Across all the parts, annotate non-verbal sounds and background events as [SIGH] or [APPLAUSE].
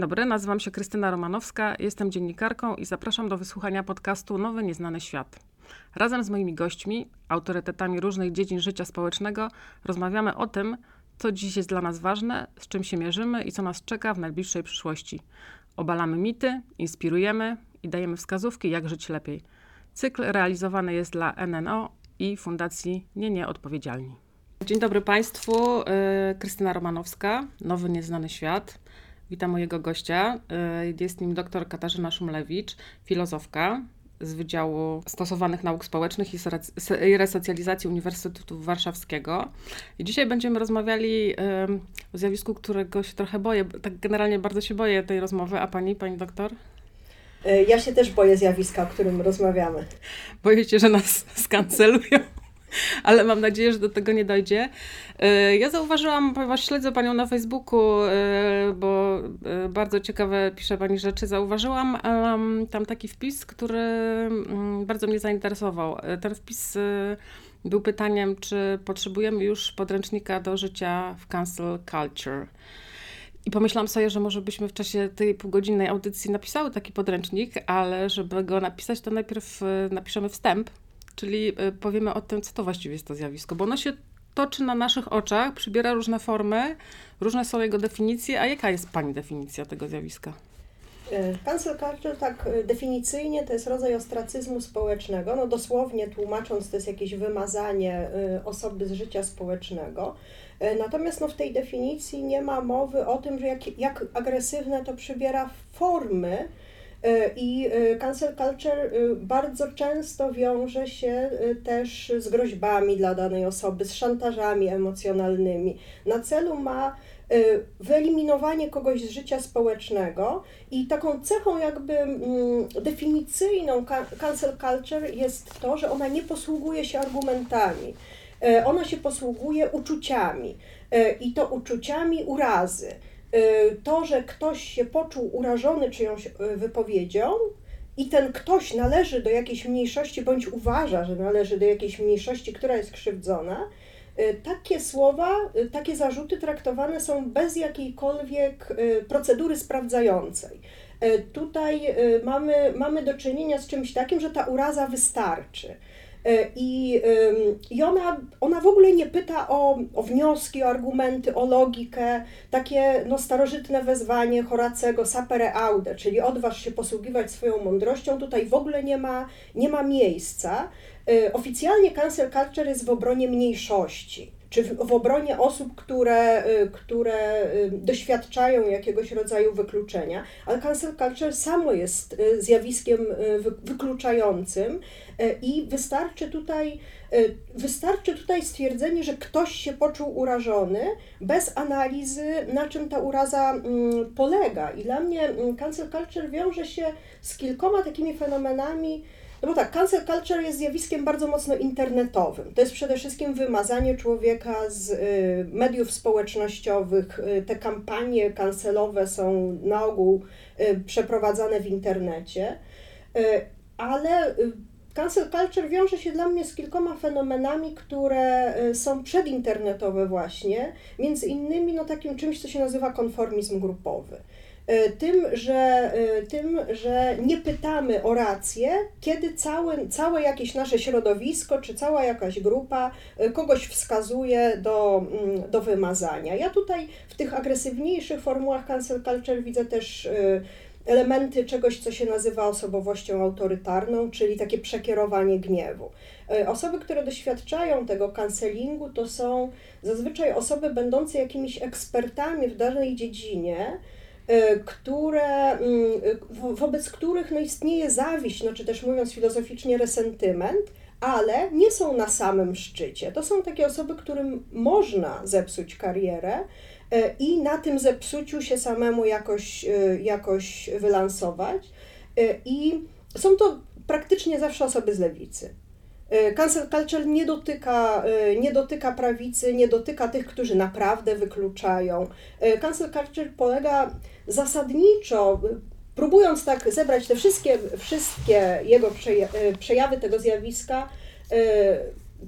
Dobry, nazywam się Krystyna Romanowska, jestem dziennikarką i zapraszam do wysłuchania podcastu Nowy Nieznany Świat. Razem z moimi gośćmi, autorytetami różnych dziedzin życia społecznego, rozmawiamy o tym, co dziś jest dla nas ważne, z czym się mierzymy i co nas czeka w najbliższej przyszłości. Obalamy mity, inspirujemy i dajemy wskazówki, jak żyć lepiej. Cykl realizowany jest dla NNO i Fundacji Nie Nie Odpowiedzialni. Dzień dobry Państwu, y, Krystyna Romanowska, Nowy Nieznany Świat. Witam mojego gościa. Y, jest nim dr Katarzyna Szumlewicz, filozofka z Wydziału Stosowanych Nauk Społecznych i Resocjalizacji Uniwersytetu Warszawskiego. I dzisiaj będziemy rozmawiali o zjawisku, którego się trochę boję. Tak generalnie bardzo się boję tej rozmowy. A pani, pani doktor? Y, ja się też boję zjawiska, o którym rozmawiamy. Boję się, że nas skancelują [LAUGHS] ale mam nadzieję, że do tego nie dojdzie. E, ja zauważyłam, ponieważ śledzę Panią na Facebooku, e, bo e, bardzo ciekawe pisze Pani rzeczy, zauważyłam tam taki wpis, który mm, bardzo mnie zainteresował. Ten wpis był pytaniem, czy potrzebujemy już podręcznika do życia w cancel culture. I pomyślałam sobie, że może byśmy w czasie tej półgodzinnej audycji napisały taki podręcznik, ale żeby go napisać, to najpierw napiszemy wstęp czyli y, powiemy o tym, co to właściwie jest to zjawisko, bo ono się toczy na naszych oczach, przybiera różne formy, różne są jego definicje, a jaka jest Pani definicja tego zjawiska? Y, cancel culture tak y, definicyjnie to jest rodzaj ostracyzmu społecznego, no dosłownie tłumacząc to jest jakieś wymazanie osoby z życia społecznego. Natomiast no, w tej definicji nie ma mowy o tym, że jak, jak agresywne to przybiera formy, E, I e, cancel culture e, bardzo często wiąże się też z groźbami dla danej osoby, z szantażami emocjonalnymi. Na celu ma wyeliminowanie kogoś z życia społecznego i taką cechą jakby mm, definicyjną cancel culture jest to, że ona nie posługuje się argumentami. Ona się posługuje uczuciami i to uczuciami urazy. Y, to, że ktoś się poczuł urażony czyjąś y, wypowiedzią i ten ktoś należy do jakiejś mniejszości, bądź uważa, że należy do jakiejś mniejszości, która jest krzywdzona, y, takie słowa, takie zarzuty traktowane są bez jakiejkolwiek procedury sprawdzającej. Tutaj mamy, mamy do czynienia z czymś takim, że ta uraza wystarczy. E, I, i ona, ona w ogóle nie pyta o, o wnioski, o argumenty, o logikę, takie no, starożytne wezwanie Horacego sapere aude, czyli odważ się posługiwać swoją mądrością, tutaj w ogóle nie ma, nie ma miejsca. E, oficjalnie cancel culture jest w obronie mniejszości czy w, w obronie osób, które, y, które y, doświadczają jakiegoś rodzaju wykluczenia, ale cancel culture samo jest y, zjawiskiem wykluczającym i wystarczy tutaj, wystarczy tutaj stwierdzenie, że ktoś się poczuł urażony bez analizy, na czym ta uraza mm, polega. I dla mnie mm, cancel culture wiąże się z kilkoma takimi fenomenami, no bo tak, cancel culture jest zjawiskiem bardzo mocno internetowym. To jest przede wszystkim wymazanie człowieka z y, mediów społecznościowych. Y, te kampanie kancelowe są na ogół y, przeprowadzane w internecie, ale cancel culture wiąże się dla mnie z kilkoma fenomenami, które są przedinternetowe właśnie, między innymi no, takim czymś, co się nazywa konformizm grupowy. E, tym, że, e, tym, że nie pytamy o rację, kiedy całe, całe jakieś nasze środowisko, czy cała jakaś grupa e, kogoś wskazuje do, mm, do wymazania. Ja tutaj w tych agresywniejszych formułach cancel culture widzę też elementy czegoś, co się nazywa osobowością autorytarną, czyli takie przekierowanie gniewu. Osoby, które doświadczają tego cancelingu, to są zazwyczaj osoby będące jakimiś ekspertami w danej dziedzinie, które, mm, wobec których no, istnieje zawiść, no, czy też mówiąc filozoficznie resentyment, ale nie są na samym szczycie. To są takie osoby, którym można zepsuć karierę e, i na tym zepsuciu się samemu jakoś, jakoś wylansować. I są to praktycznie zawsze osoby z lewicy. Cancel culture nie dotyka, nie dotyka prawicy, nie dotyka tych, którzy naprawdę wykluczają. Cancel culture polega zasadniczo, próbując tak zebrać te wszystkie, wszystkie jego przejawy tego zjawiska,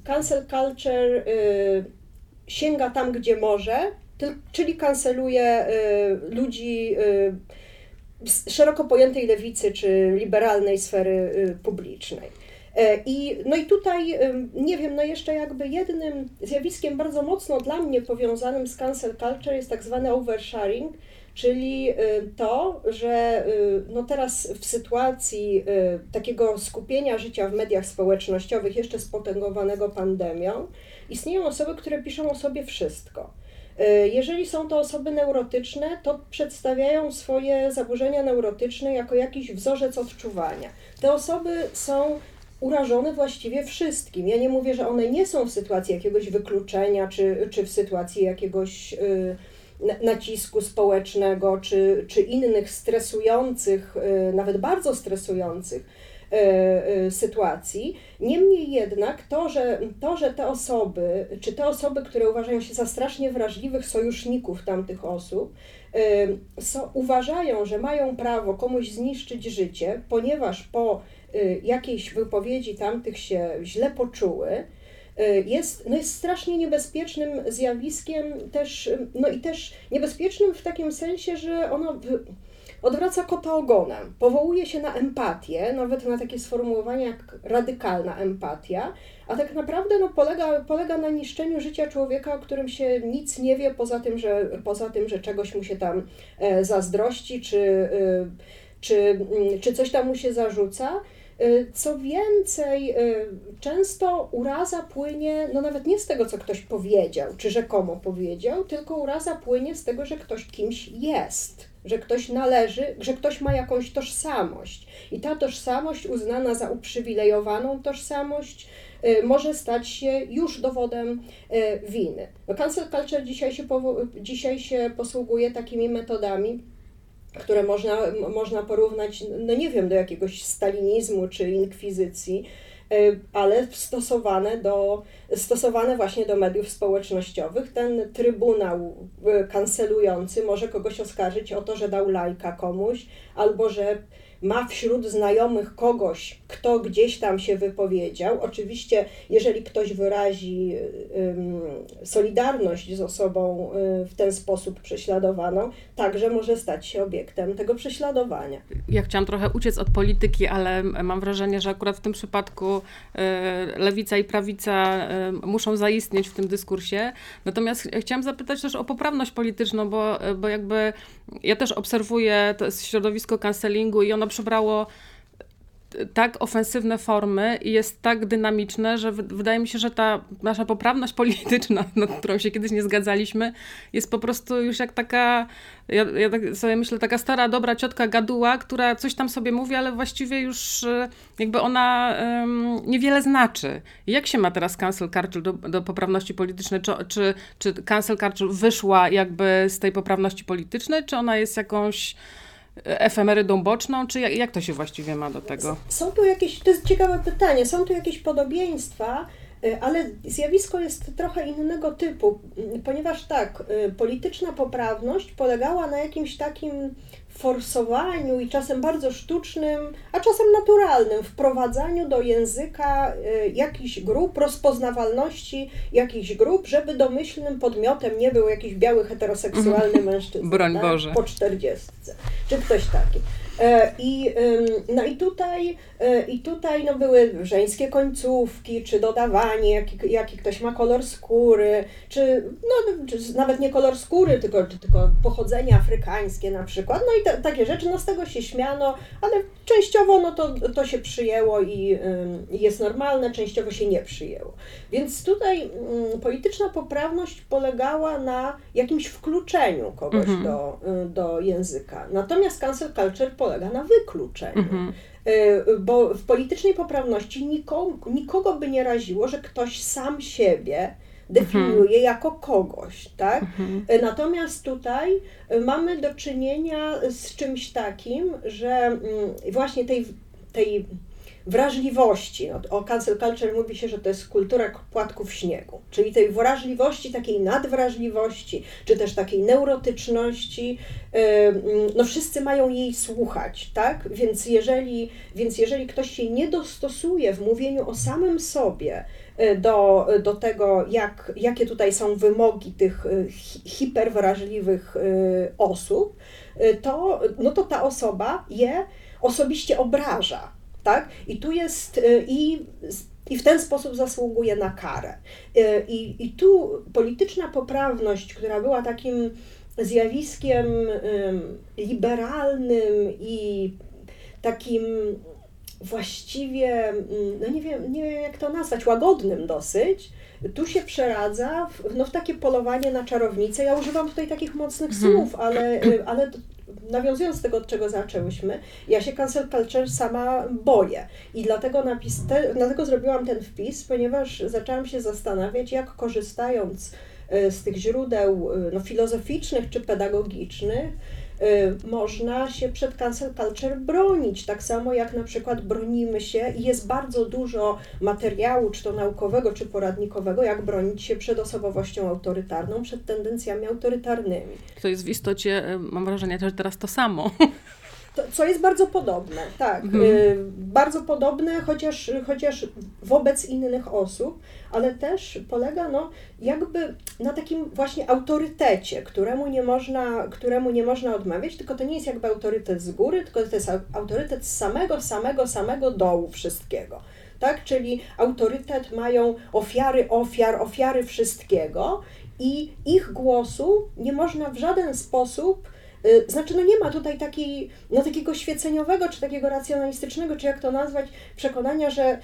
cancel culture sięga tam, gdzie może, czyli kanceluje ludzi szeroko pojętej lewicy czy liberalnej sfery publicznej. I, no i tutaj, nie wiem, no jeszcze jakby jednym zjawiskiem bardzo mocno dla mnie powiązanym z cancel culture jest tak zwany oversharing, czyli y, to, że y, no teraz w sytuacji takiego skupienia życia w mediach społecznościowych, jeszcze spotęgowanego pandemią, istnieją osoby, które piszą o sobie wszystko. Jeżeli są to osoby neurotyczne, to przedstawiają swoje zaburzenia neurotyczne jako jakiś wzorzec odczuwania. Te osoby są urażone właściwie wszystkim. Ja nie mówię, że one nie są w sytuacji jakiegoś wykluczenia, czy, czy w sytuacji jakiegoś nacisku społecznego, czy, czy innych stresujących, y, nawet bardzo stresujących y, y, sytuacji. Niemniej jednak to że, to, że te osoby, czy te osoby, które uważają się za strasznie wrażliwych sojuszników tamtych osób, so, uważają, że mają prawo komuś zniszczyć życie, ponieważ po jakiejś wypowiedzi tamtych się źle poczuły, Y, jest, no jest strasznie niebezpiecznym zjawiskiem też, no i też niebezpiecznym w takim sensie, że ono odwraca kota ogonem, powołuje się na empatię, nawet na takie sformułowania jak radykalna empatia, a tak naprawdę no, polega, polega na niszczeniu życia człowieka, o którym się nic nie wie, poza tym, że, poza tym, że czegoś mu się tam e, zazdrości, czy, czy, mm, czy coś tam mu się zarzuca. Y, co więcej, y, często uraza płynie, no nawet nie z tego, co ktoś powiedział, czy rzekomo powiedział, tylko uraza płynie z tego, że ktoś kimś jest, że ktoś należy, że ktoś ma jakąś tożsamość. I ta tożsamość uznana za uprzywilejowaną tożsamość y, może stać się już dowodem winy. No, cancel culture dzisiaj się, dzisiaj się posługuje takimi metodami, które można, można porównać, no nie wiem, do jakiegoś stalinizmu czy inkwizycji, e, ale stosowane, do, stosowane właśnie do mediów społecznościowych. Ten trybunał e, kancelujący może kogoś oskarżyć o to, że dał lajka komuś, albo że ma wśród znajomych kogoś, kto gdzieś tam się wypowiedział. Oczywiście, jeżeli ktoś wyrazi solidarność z osobą y, w ten sposób prześladowaną, także może stać się obiektem tego prześladowania. Ja chciałam trochę uciec od polityki, ale mam wrażenie, że akurat w tym przypadku y, lewica i prawica y, muszą zaistnieć w tym dyskursie. Natomiast chciałam zapytać też o poprawność polityczną, bo, bo jakby ja też obserwuję to środowisko cancelingu i ono przybrało tak ofensywne formy i jest tak dynamiczne, że wydaje mi się, że ta nasza poprawność polityczna, [LAUGHS] nad którą się kiedyś nie zgadzaliśmy, jest po prostu już jak taka, ja, ja tak sobie myślę, taka stara, dobra ciotka gaduła, która coś tam sobie mówi, ale właściwie już e, jakby ona niewiele znaczy. Jak się ma teraz cancel culture do, do poprawności politycznej? Czy, czy, czy cancel culture wyszła jakby z tej poprawności politycznej, czy ona jest jakąś efemerydą boczną, czy jak, jak to się właściwie ma do tego? Są tu jakieś, to jest ciekawe pytanie, są tu jakieś podobieństwa, ale zjawisko jest trochę innego typu, ponieważ tak, y, polityczna poprawność polegała na jakimś takim forsowaniu i czasem bardzo sztucznym, a czasem naturalnym wprowadzaniu do języka y, jakichś grup, rozpoznawalności jakichś grup, żeby domyślnym podmiotem nie był jakiś biały heteroseksualny mężczyzna. Broń tak? Boże. Po czterdziestce, czy ktoś taki. E, I, no i tutaj, e, i tutaj no były żeńskie końcówki, czy dodawanie, jaki, jaki ktoś ma kolor skóry, czy, no, czy nawet nie kolor skóry, tylko, tylko pochodzenie afrykańskie na przykład. No i takie rzeczy, no z tego się śmiano, ale częściowo no to, to się przyjęło i, i jest normalne, częściowo się nie przyjęło. Więc tutaj um, polityczna poprawność polegała na jakimś wkluczeniu kogoś mhm. do, y, do języka. Natomiast cancel culture polega na wykluczeniu. Mhm. Y, bo w politycznej poprawności nikogo, nikogo by nie raziło, że ktoś sam siebie definiuje mhm. jako kogoś, tak? Mhm. Y, natomiast tutaj mamy do czynienia z czymś takim, że mm, właśnie tej, tej wrażliwości. O cancel culture mówi się, że to jest kultura płatków śniegu, czyli tej wrażliwości, takiej nadwrażliwości, czy też takiej neurotyczności. No wszyscy mają jej słuchać, tak? Więc jeżeli, więc jeżeli ktoś się nie dostosuje w mówieniu o samym sobie, y, do, do tego, jak, jakie tutaj są wymogi tych y, hiperwrażliwych y, osób, to, no to ta osoba je osobiście obraża tak? I tu jest, y, i, i w ten sposób zasługuje na karę. Y, I, I tu polityczna poprawność, która była takim zjawiskiem liberalnym i takim właściwie, mm, no nie wiem, nie wiem jak to nazwać, łagodnym dosyć, tu się przeradza w, no, w takie polowanie na czarownicę. Ja używam tutaj takich mocnych mhm. słów, ale, y, ale nawiązując do tego, od czego zaczęłyśmy, ja się cancel culture sama boję. I dlatego, napis, te, dlatego zrobiłam ten wpis, ponieważ zaczęłam się zastanawiać, jak korzystając e, z tych źródeł e, no, filozoficznych czy pedagogicznych, Y, można się przed cancel culture bronić, tak samo jak na przykład bronimy się i jest bardzo dużo materiału, czy to naukowego, czy poradnikowego, jak bronić się przed osobowością autorytarną, przed tendencjami autorytarnymi. To jest w istocie, y, mam wrażenie, też teraz to samo. [LAUGHS] To, co jest bardzo podobne, tak. Mhm. Y, bardzo podobne, chociaż, chociaż wobec innych osób, ale też polega no, jakby na takim właśnie autorytecie, któremu nie, można, któremu nie można odmawiać, tylko to nie jest jakby autorytet z góry, tylko to jest autorytet z samego, samego, samego dołu wszystkiego. Tak? Czyli autorytet mają ofiary ofiar, ofiary wszystkiego i ich głosu nie można w żaden sposób znaczy, no nie ma tutaj takiej, no takiego świeceniowego, czy takiego racjonalistycznego, czy jak to nazwać, przekonania, że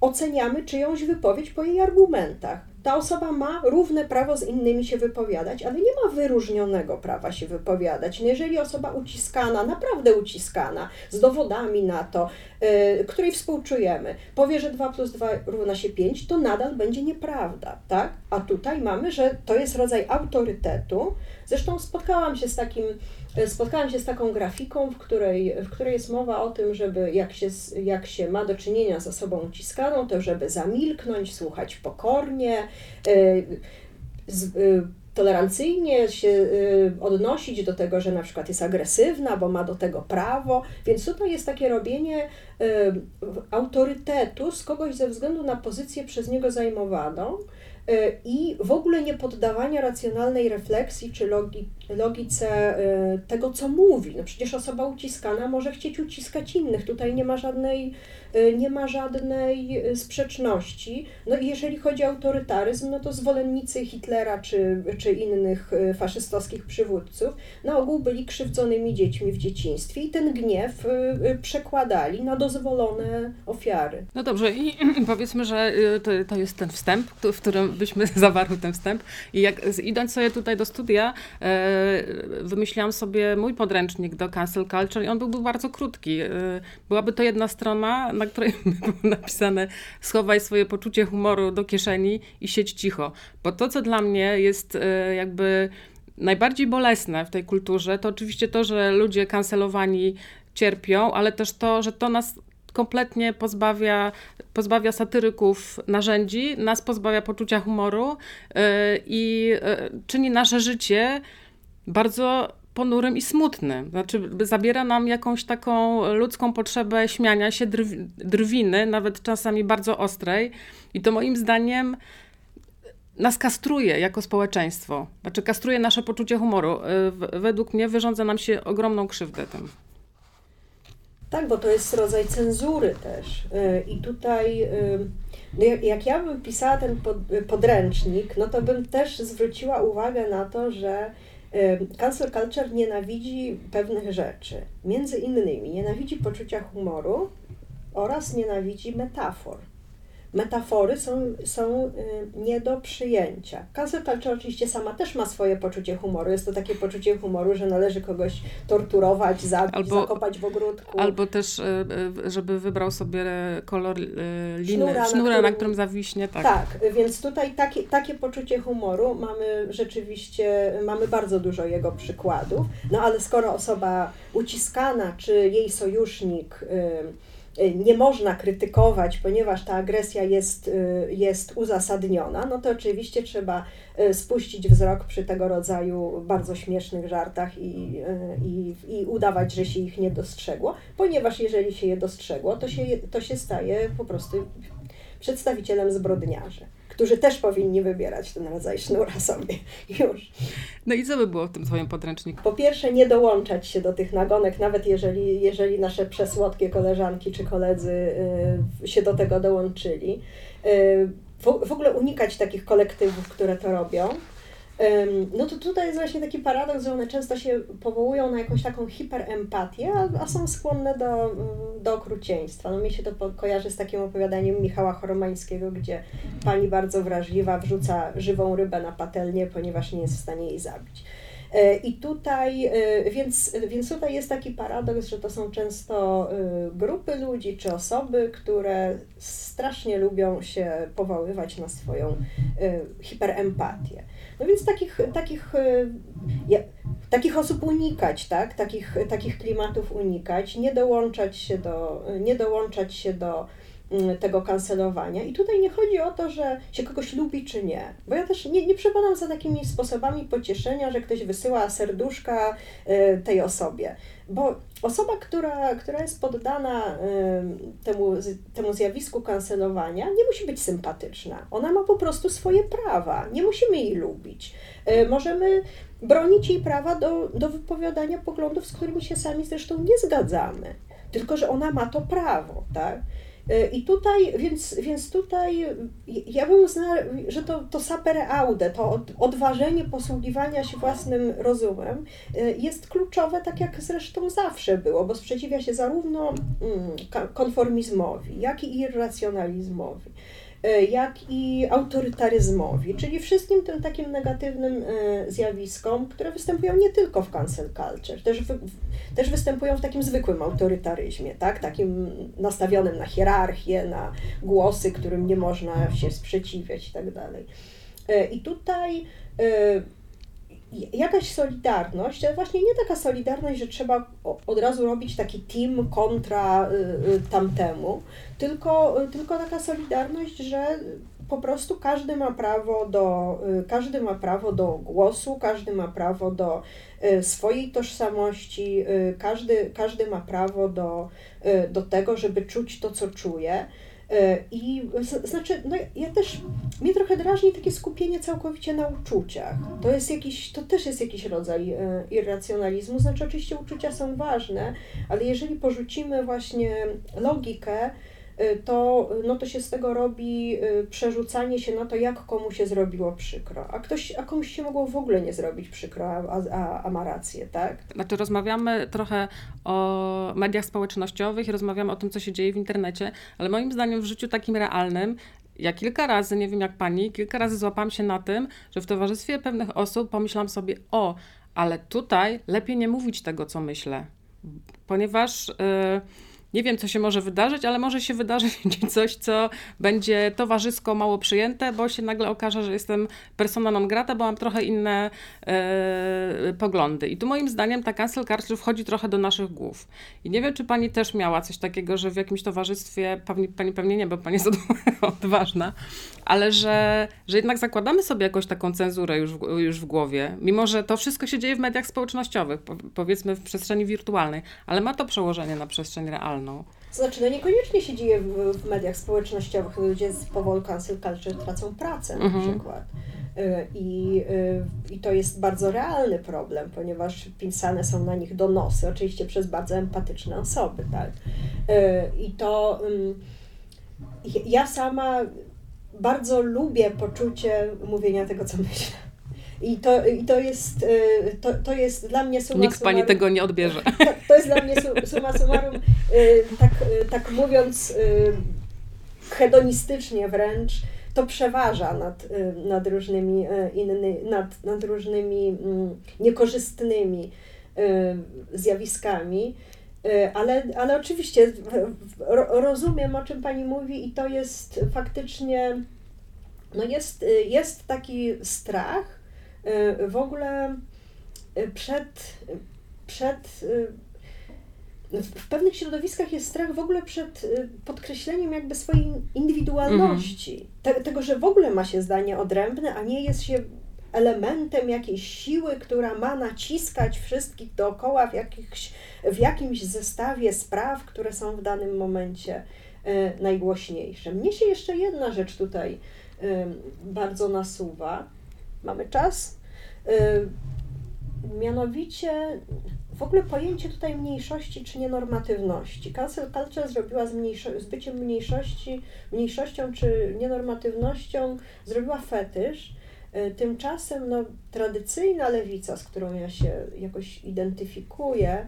oceniamy czyjąś wypowiedź po jej argumentach. Ta osoba ma równe prawo z innymi się wypowiadać, ale nie ma wyróżnionego prawa się wypowiadać. No jeżeli osoba uciskana, naprawdę uciskana, z dowodami na to, yy, której współczujemy, powie, że 2 plus 2 równa się 5, to nadal będzie nieprawda, tak? A tutaj mamy, że to jest rodzaj autorytetu, Zresztą spotkałam się z takim, spotkałam się z taką grafiką, w której, w której jest mowa o tym, żeby jak się, jak się ma do czynienia z osobą uciskaną, to żeby zamilknąć, słuchać pokornie, e, z, e, tolerancyjnie się odnosić do tego, że na przykład jest agresywna, bo ma do tego prawo. Więc tutaj jest takie robienie autorytetu z kogoś ze względu na pozycję przez niego zajmowaną. E, i w ogóle nie poddawania racjonalnej refleksji czy logi, logice e, tego, co mówi. No przecież osoba uciskana może chcieć uciskać innych. Tutaj nie ma żadnej, e, nie ma żadnej sprzeczności. No i jeżeli chodzi o autorytaryzm, no to zwolennicy Hitlera czy, czy innych faszystowskich przywódców na ogół byli krzywdzonymi dziećmi w dzieciństwie i ten gniew przekładali na dozwolone ofiary. No dobrze i [CLEARS THROAT] powiedzmy, że to, to jest ten wstęp, w którym byśmy [LAUGHS] zawarły ten wstęp. I jak idąc sobie tutaj do studia, e, wymyśliłam sobie mój podręcznik do cancel culture i on byłby bardzo krótki. E, byłaby to jedna strona, na której [LAUGHS] było napisane schowaj swoje poczucie humoru do kieszeni i siedź cicho. Bo to, co dla mnie jest e, jakby najbardziej bolesne w tej kulturze, to oczywiście to, że ludzie kancelowani cierpią, ale też to, że to nas kompletnie pozbawia, pozbawia satyryków narzędzi, nas pozbawia poczucia humoru yy, i yy, czyni nasze życie bardzo ponurym i smutnym. Znaczy, zabiera nam jakąś taką ludzką potrzebę śmiania się, drw drwiny, nawet czasami bardzo ostrej. I to moim zdaniem nas kastruje jako społeczeństwo. Znaczy, kastruje nasze poczucie humoru. Yy, według mnie wyrządza nam się ogromną krzywdę tym. Tak, bo to jest rodzaj cenzury też. Y, I tutaj, y, no jak ja bym pisała ten podręcznik, no to bym też zwróciła uwagę na to, że y, cancel culture nienawidzi pewnych rzeczy. Między innymi nienawidzi poczucia humoru oraz nienawidzi metafor metafory są, są y, nie do przyjęcia. Cancel culture oczywiście sama też ma swoje poczucie humoru. Jest to takie poczucie humoru, że należy kogoś torturować, zabić, albo, zakopać w ogródku. Albo też, y, y, żeby wybrał sobie kolor liny, sznura, sznura na, którym, na którym zawiśnie. Tak. tak, więc tutaj takie, takie poczucie humoru mamy rzeczywiście, mamy bardzo dużo jego przykładów. No ale skoro osoba uciskana, czy jej sojusznik nie można krytykować, ponieważ ta agresja jest, jest uzasadniona, no to oczywiście trzeba spuścić wzrok przy tego rodzaju bardzo śmiesznych żartach i, i, i udawać, że się ich nie dostrzegło, ponieważ jeżeli się je dostrzegło, to się, to się staje po prostu przedstawicielem zbrodniarzy którzy też powinni wybierać ten rodzaj sznura sobie już. No i co by było w tym Twoim podręczniku? Po pierwsze, nie dołączać się do tych nagonek, nawet jeżeli, jeżeli nasze przesłodkie koleżanki czy koledzy y, się do tego dołączyli. Y, w, w ogóle unikać takich kolektywów, które to robią. No to tutaj jest właśnie taki paradoks, że one często się powołują na jakąś taką hiperempatię, a, są skłonne do, mm, do okrucieństwa. No mi się to kojarzy z takim opowiadaniem Michała Choromańskiego, gdzie pani bardzo wrażliwa wrzuca żywą rybę na patelnię, ponieważ nie jest w stanie jej zabić. E, I tutaj, e, więc, więc tutaj jest taki paradoks, że to są często e, grupy ludzi czy osoby, które strasznie lubią się powoływać na swoją hiperempatię. No więc takich, takich, ja, takich osób unikać, tak? takich, takich klimatów unikać, nie dołączać się do, nie dołączać się do tego kancelowania. I tutaj nie chodzi o to, że się kogoś lubi czy nie, bo ja też nie, nie przepadam za takimi sposobami pocieszenia, że ktoś wysyła serduszka y, tej osobie, bo osoba, która, która jest poddana y, temu, temu zjawisku kancelowania, nie musi być sympatyczna. Ona ma po prostu swoje prawa, nie musimy jej lubić. Y, możemy bronić jej prawa do, do wypowiadania poglądów, z którymi się sami zresztą nie zgadzamy. Tylko, że ona ma to prawo, tak? E, I tutaj, więc, więc tutaj ja bym uznała, że to, to sapere aude, to odważenie posługiwania się własnym rozumem e, jest kluczowe, tak jak zresztą zawsze było, bo sprzeciwia się zarówno mm, konformizmowi, jak i irracjonalizmowi. E, jak i autorytaryzmowi, czyli wszystkim tym takim negatywnym e, zjawiskom, które występują nie tylko w cancel culture, też, w, też występują w takim zwykłym autorytaryzmie, tak? takim nastawionym na hierarchię, na głosy, którym nie można się sprzeciwiać i tak dalej. E, I tutaj jakaś solidarność, ale właśnie nie taka solidarność, że trzeba od razu robić taki team kontra y, y, tamtemu, tylko, tylko taka solidarność, że po prostu każdy ma prawo do, y, każdy ma prawo do głosu, każdy ma prawo do swojej tożsamości, każdy, każdy ma prawo do, do tego, żeby czuć to, co czuje. E, I znaczy, no ja też, mnie trochę drażni takie skupienie całkowicie na uczuciach. To jest jakiś, to też jest jakiś rodzaj e, irracjonalizmu. Znaczy, oczywiście uczucia są ważne, ale jeżeli porzucimy właśnie logikę, to, no to się z tego robi y, przerzucanie się na to, jak komu się zrobiło przykro. A, ktoś, a komuś się mogło w ogóle nie zrobić przykro, a, a, a ma rację, tak? Znaczy rozmawiamy trochę o mediach społecznościowych i rozmawiamy o tym, co się dzieje w internecie, ale moim zdaniem w życiu takim realnym ja kilka razy, nie wiem jak pani, kilka razy złapałam się na tym, że w towarzystwie pewnych osób pomyślałam sobie, o, ale tutaj lepiej nie mówić tego, co myślę, ponieważ... Yy, nie wiem, co się może wydarzyć, ale może się wydarzyć [LAUGHS] coś, co będzie towarzysko mało przyjęte, bo się nagle okaże, że jestem persona non grata, bo mam trochę inne e, poglądy. I tu moim zdaniem ta cancel culture wchodzi trochę do naszych głów. I nie wiem, czy pani też miała coś takiego, że w jakimś towarzystwie, pani, pani pewnie nie, bo pani jest [LAUGHS] odważna, ale że, że jednak zakładamy sobie jakąś taką cenzurę już w, już w głowie, mimo że to wszystko się dzieje w mediach społecznościowych, powiedzmy w przestrzeni wirtualnej, ale ma to przełożenie na przestrzeń realną. Znaczy, no niekoniecznie się dzieje w, w mediach społecznościowych. Ludzie z powodu cancel culture tracą pracę na mhm. przykład. Y, I, y, I to jest bardzo realny problem, ponieważ pisane są na nich donosy, oczywiście przez bardzo empatyczne osoby, tak. Y, I to ja sama bardzo lubię poczucie mówienia tego, co myślę. I to, i to, jest, y, to, to jest dla mnie suma Nikt summarum, pani tego nie odbierze. [LAUGHS] To jest dla mnie suma summarum, y, tak, y, tak mówiąc hedonistycznie wręcz, to przeważa nad, nad różnymi innymi, nad, nad różnymi mm, niekorzystnymi zjawiskami. Ale, ale oczywiście rozumiem, o czym Pani mówi, i to jest faktycznie, no jest, jest taki strach, w ogóle y, przed, przed y, w pewnych środowiskach jest strach w ogóle przed y, podkreśleniem jakby swojej indywidualności. Te, tego, że w ogóle ma się zdanie odrębne, a nie jest się elementem jakiejś siły, która ma naciskać wszystkich dookoła w, jakichś, w jakimś zestawie spraw, które są w danym momencie y, najgłośniejsze. Mnie się jeszcze jedna rzecz tutaj y, bardzo nasuwa. Mamy czas? Mianowicie w ogóle pojęcie tutaj mniejszości czy nienormatywności. Cancel culture zrobiła z, z byciem mniejszości, mniejszością czy nienormatywnością, zrobiła fetysz. E, tymczasem no, tradycyjna lewica, z którą ja się jakoś identyfikuję, e,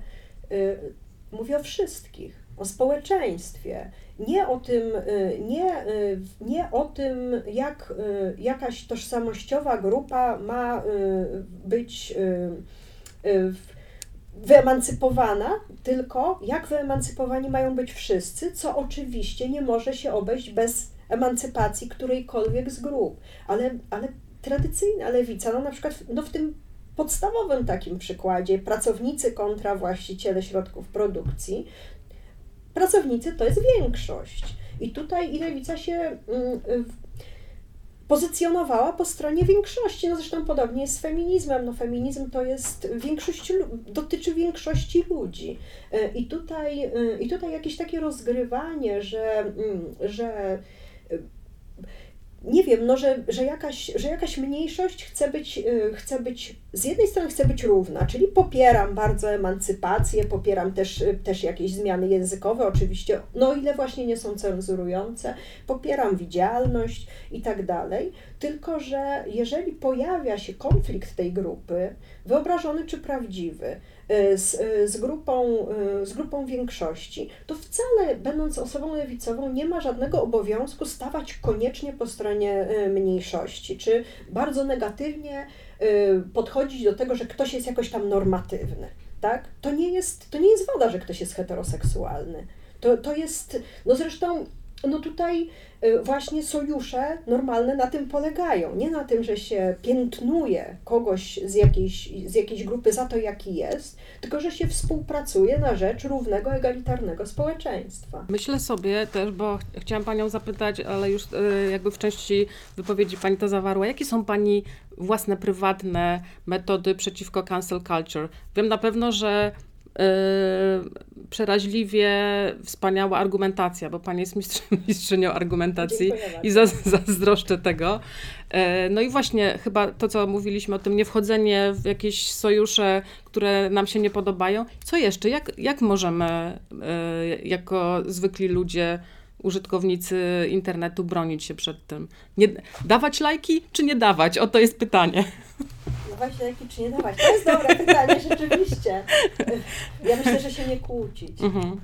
mówi o wszystkich, o społeczeństwie, nie o tym, e, nie, nie o tym, jak jakaś tożsamościowa grupa ma być wyemancypowana, tylko jak wyemancypowani mają być wszyscy, co oczywiście nie może się obejść bez emancypacji którejkolwiek z grup. Ale, ale tradycyjna lewica, no na przykład no w tym podstawowym takim przykładzie, pracownicy kontra właściciele środków produkcji, pracownicy to jest większość. I tutaj i lewica się mm, pozycjonowała po stronie większości. No zresztą podobnie jest z feminizmem. No feminizm to jest większość, dotyczy większości ludzi. E, I tutaj, e, i tutaj jakieś takie rozgrywanie, że, mm, że nie wiem, no, że, że, jakaś, że jakaś mniejszość chce być, y, chce być, z jednej strony chce być równa, czyli popieram bardzo emancypację, popieram też, y, też jakieś zmiany językowe, oczywiście, no ile właśnie nie są cenzurujące, popieram widzialność i tak dalej, tylko że jeżeli pojawia się konflikt tej grupy, wyobrażony czy prawdziwy, z, z, grupą, z grupą większości, to wcale, będąc osobą lewicową, nie ma żadnego obowiązku stawać koniecznie po stronie mniejszości, czy bardzo negatywnie podchodzić do tego, że ktoś jest jakoś tam normatywny. Tak? To, nie jest, to nie jest wada, że ktoś jest heteroseksualny. To, to jest, no zresztą no tutaj y, właśnie sojusze normalne na tym polegają. Nie na tym, że się piętnuje kogoś z jakiejś, z jakiejś grupy za to, jaki jest, tylko że się współpracuje na rzecz równego, egalitarnego społeczeństwa. Myślę sobie też, bo chciałam Panią zapytać, ale już y, jakby w części wypowiedzi Pani to zawarła, jakie są Pani własne, prywatne metody przeciwko cancel culture? Wiem na pewno, że przeraźliwie wspaniała argumentacja, bo pani jest mistrz, [LAUGHS] mistrzynią argumentacji i zazdroszczę tego. Yy, no i właśnie chyba to, co mówiliśmy o tym, nie wchodzenie w jakieś sojusze, które nam się nie podobają. Co jeszcze? Jak, jak możemy yy, jako zwykli ludzie użytkownicy internetu bronić się przed tym? Nie, dawać lajki, czy nie dawać? O to jest pytanie [LAUGHS] dawać leki, czy nie dawać? To jest dobre pytanie, [LAUGHS] rzeczywiście. Ja myślę, że się nie kłócić. Mhm.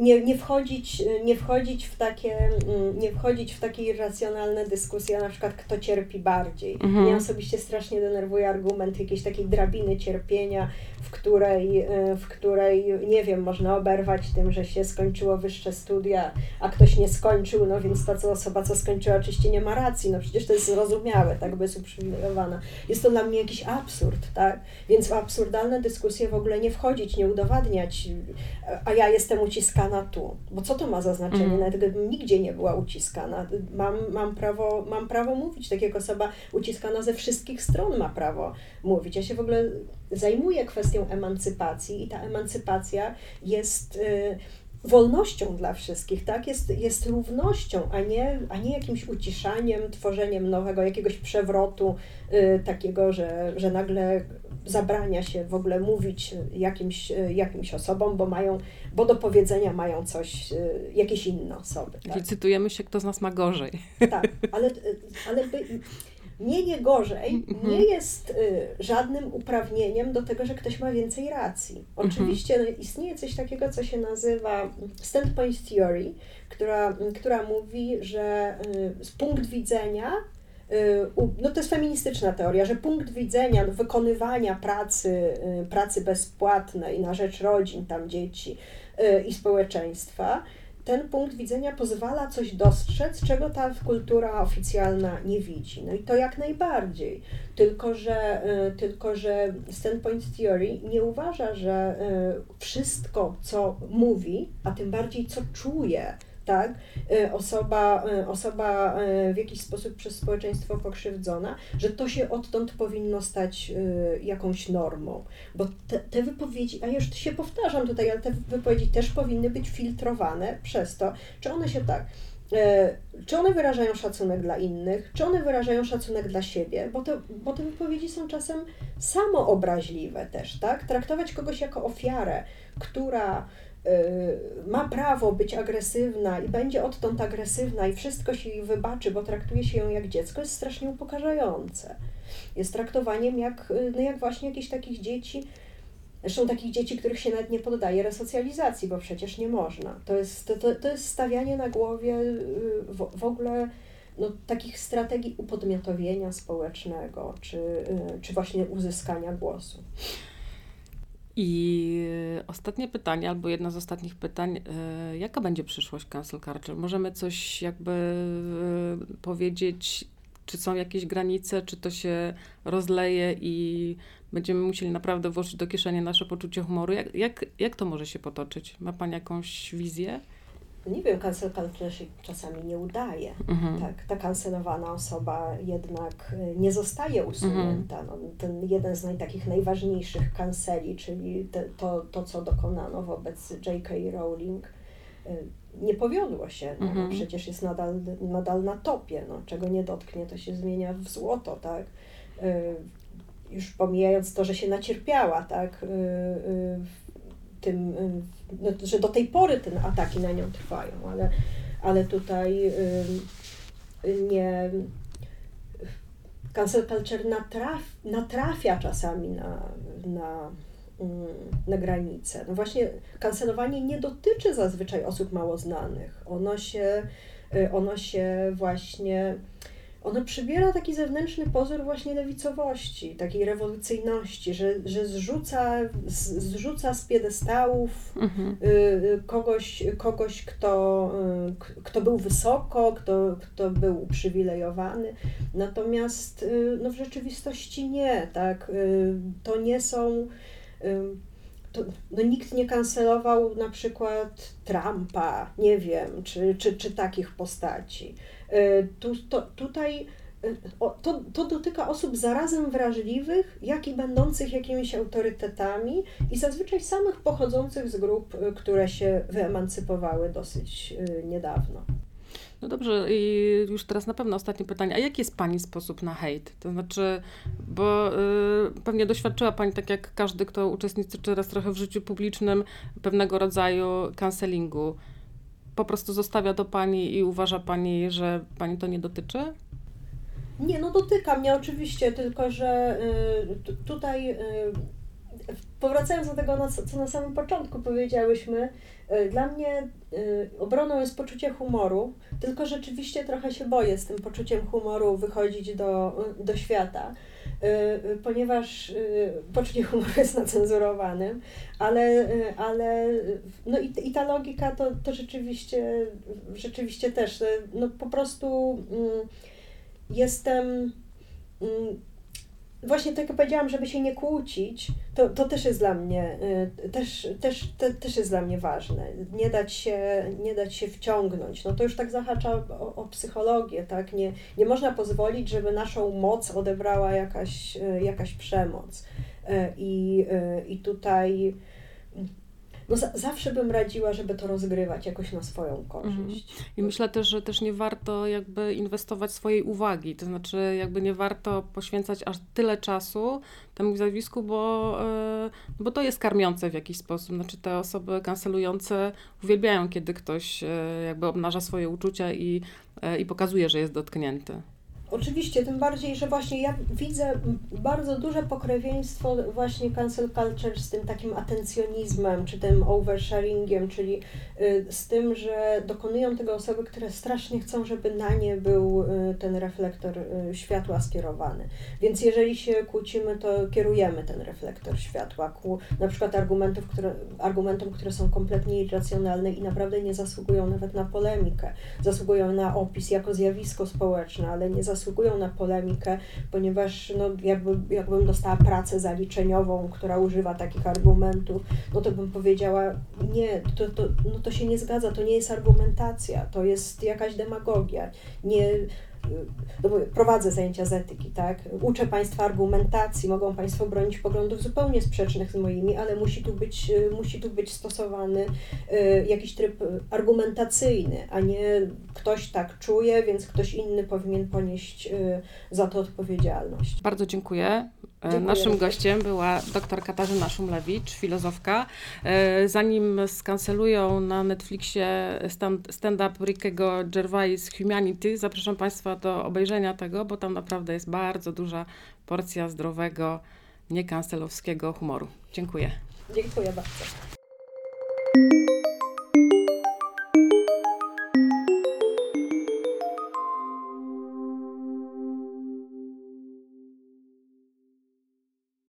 Nie, nie, wchodzić, nie wchodzić w takie, mm, nie wchodzić w takie irracjonalne dyskusje, na przykład kto cierpi bardziej. Mhm. Mnie osobiście strasznie denerwuje argument jakiejś takiej drabiny cierpienia, w której, e, w której, nie wiem, można oberwać tym, że się skończyło wyższe studia, a ktoś nie skończył, no więc ta co osoba, co skończyła, oczywiście nie ma racji. No przecież to jest zrozumiałe, tak, bo jest uprzywilejowana. Jest to dla mnie jakiś absurd, tak? Więc w absurdalne dyskusje w ogóle nie wchodzić, nie udowadniać, a ja jestem uciskana tu. Bo co to ma za znaczenie? Mm. Nawet gdybym nigdzie nie była uciskana. Mam, mam, prawo, mam prawo mówić, tak jak osoba uciskana ze wszystkich stron ma prawo mówić. Ja się w ogóle zajmuję kwestią emancypacji i ta emancypacja jest... Yy, wolnością dla wszystkich, tak? Jest, jest równością, a nie, a nie jakimś uciszaniem, tworzeniem nowego, jakiegoś przewrotu, y, takiego, że, że nagle zabrania się w ogóle mówić jakimś, y, jakimś osobom, bo mają, bo do powiedzenia mają coś, y, jakieś inne osoby. Tak? Licytujemy się, kto z nas ma gorzej. Tak, ale, y, ale by, nie nie gorzej mhm. nie jest y, żadnym uprawnieniem do tego, że ktoś ma więcej racji. Mhm. Oczywiście no, istnieje coś takiego, co się nazywa standpoint theory, która, która mówi, że y, z punkt widzenia y, no to jest feministyczna teoria, że punkt widzenia wykonywania pracy, pracy bezpłatnej na rzecz rodzin, tam dzieci i społeczeństwa ten punkt widzenia pozwala coś dostrzec, czego ta kultura oficjalna nie widzi. No i to jak najbardziej. Tylko, że, y, tylko, że standpoint theory nie uważa, że y, wszystko, co mówi, a tym bardziej co czuje, tak, y, osoba, y, osoba y, w jakiś sposób przez społeczeństwo pokrzywdzona, że to się odtąd powinno stać jakąś normą. Bo te, te wypowiedzi, a już się powtarzam tutaj, ale te wypowiedzi też powinny być filtrowane przez to, czy one się tak czy one wyrażają szacunek dla innych, czy one wyrażają szacunek dla siebie, bo te, bo te wypowiedzi są czasem samoobraźliwe też, tak? Traktować kogoś jako ofiarę, która ma prawo być agresywna i będzie odtąd agresywna i wszystko się jej wybaczy, bo traktuje się ją jak dziecko, jest strasznie upokarzające. Jest traktowaniem jak, y, no jak właśnie jakichś takich dzieci, zresztą takich dzieci, których się nawet nie poddaje resocjalizacji, bo przecież nie można. To jest, to, to jest stawianie na głowie y, w, w ogóle no, takich strategii upodmiotowienia społecznego, czy, czy właśnie uzyskania głosu. I ostatnie pytanie, albo jedno z ostatnich pytań, e, jaka będzie przyszłość cancel culture? Możemy coś jakby e, powiedzieć, czy są jakieś granice, czy to się rozleje i będziemy musieli naprawdę włożyć do kieszeni nasze poczucie humoru? Jak, jak, jak to może się potoczyć? Ma Pani jakąś wizję? Nie wiem, cancel culture się czasami nie udaje. Mhm. Tak, ta kancelowana osoba jednak y, nie zostaje usunięta. Mhm. No, ten jeden z naj, takich najważniejszych kanceli, czyli te, to, to, co dokonano wobec J.K. Rowling, y, nie powiodło się. No, mhm. Przecież jest nadal, nadal na topie. No, czego nie dotknie, to się zmienia w złoto, tak? Y, już pomijając to, że się nacierpiała, tak? tym, że do tej pory te ataki na nią trwają, ale, ale tutaj nie. Cancel culture natraf, natrafia czasami na, na, na granice. No właśnie, kancelowanie nie dotyczy zazwyczaj osób mało znanych. Ono się, y, ono się właśnie ono przybiera taki zewnętrzny pozór właśnie lewicowości, takiej rewolucyjności, że, że zrzuca, z, zrzuca z piedestałów mhm. y, y kogoś, kogoś kto, y, kto był wysoko, kto, kto był uprzywilejowany. Natomiast no, w rzeczywistości nie, tak? To nie są to, no, nikt nie kancelował na przykład Trumpa, nie wiem, czy, czy, czy takich postaci. E, tu, to, tutaj e, to, to dotyka osób zarazem wrażliwych, jak i będących jakimiś autorytetami i zazwyczaj samych pochodzących z grup, e, które się wyemancypowały dosyć niedawno. No dobrze, i już teraz na pewno ostatnie pytanie. A jaki jest Pani sposób na hejt? To znaczy, bo y, pewnie doświadczyła Pani, tak jak każdy, kto uczestniczy teraz trochę w życiu publicznym, pewnego rodzaju cancelingu po prostu zostawia do pani i uważa pani, że pani to nie dotyczy? Nie, no dotyka mnie oczywiście, tylko że y, tutaj y, powracając do tego, co na samym początku powiedziałyśmy, y, dla mnie y, obroną jest poczucie humoru, tylko rzeczywiście trochę się boję z tym poczuciem humoru wychodzić do, do świata. Y, ponieważ poczucie humoru jest nacenzurowanym, ale, ale no i, i ta logika to, to rzeczywiście, rzeczywiście też, no po prostu mm, jestem mm, właśnie tak jak powiedziałam, żeby się nie kłócić, to, to też jest dla mnie, y, też, też, te, też jest dla mnie ważne. Nie dać się, nie dać się wciągnąć. No to już tak zahacza o, o psychologię, tak? Nie, nie można pozwolić, żeby naszą moc odebrała jakaś, y, jakaś przemoc. Y, I, i tutaj no zawsze bym radziła, żeby to rozgrywać jakoś na swoją korzyść. Mhm. I myślę też, że też nie warto jakby inwestować swojej uwagi, to znaczy jakby nie warto poświęcać aż tyle czasu temu zjawisku, bo, e, bo to jest karmiące w jakiś sposób. Znaczy te osoby kancelujące uwielbiają, kiedy ktoś e, jakby obnaża swoje uczucia i, e, i pokazuje, że jest dotknięty. Oczywiście, tym bardziej, że właśnie ja widzę bardzo duże pokrewieństwo właśnie cancel culture z tym takim atencjonizmem, czy tym oversharingiem, czyli y, z tym, że dokonują tego osoby, które strasznie chcą, żeby na nie był y, ten reflektor y, światła skierowany. Więc jeżeli się kłócimy, to kierujemy ten reflektor światła ku na przykład argumentów, które, argumentom, które są kompletnie irracjonalne i naprawdę nie zasługują nawet na polemikę. Zasługują na opis jako zjawisko społeczne, ale nie zasługują na polemikę, ponieważ no, jakby, jakbym dostała pracę zaliczeniową, która używa takich argumentów, no to bym powiedziała, nie, to, to, no to się nie zgadza, to nie jest argumentacja, to jest jakaś demagogia. Nie, no prowadzę zajęcia z etyki, tak? Uczę Państwa argumentacji, mogą Państwo bronić poglądów zupełnie sprzecznych z moimi, ale musi tu być, y, musi tu być stosowany y, jakiś tryb argumentacyjny, a nie ktoś tak czuje, więc ktoś inny powinien ponieść y, za to odpowiedzialność. Bardzo dziękuję. E, Dziękuję Naszym gościem była dr Katarzyna Szumlewicz, filozofka. E, Zanim skancelują na Netflixie stand- stand-up Rickiego Gervais Humanity, zapraszam Państwa do obejrzenia tego, bo tam naprawdę jest bardzo duża porcja zdrowego, niekancelowskiego humoru. Dziękuję. Dziękuję bardzo.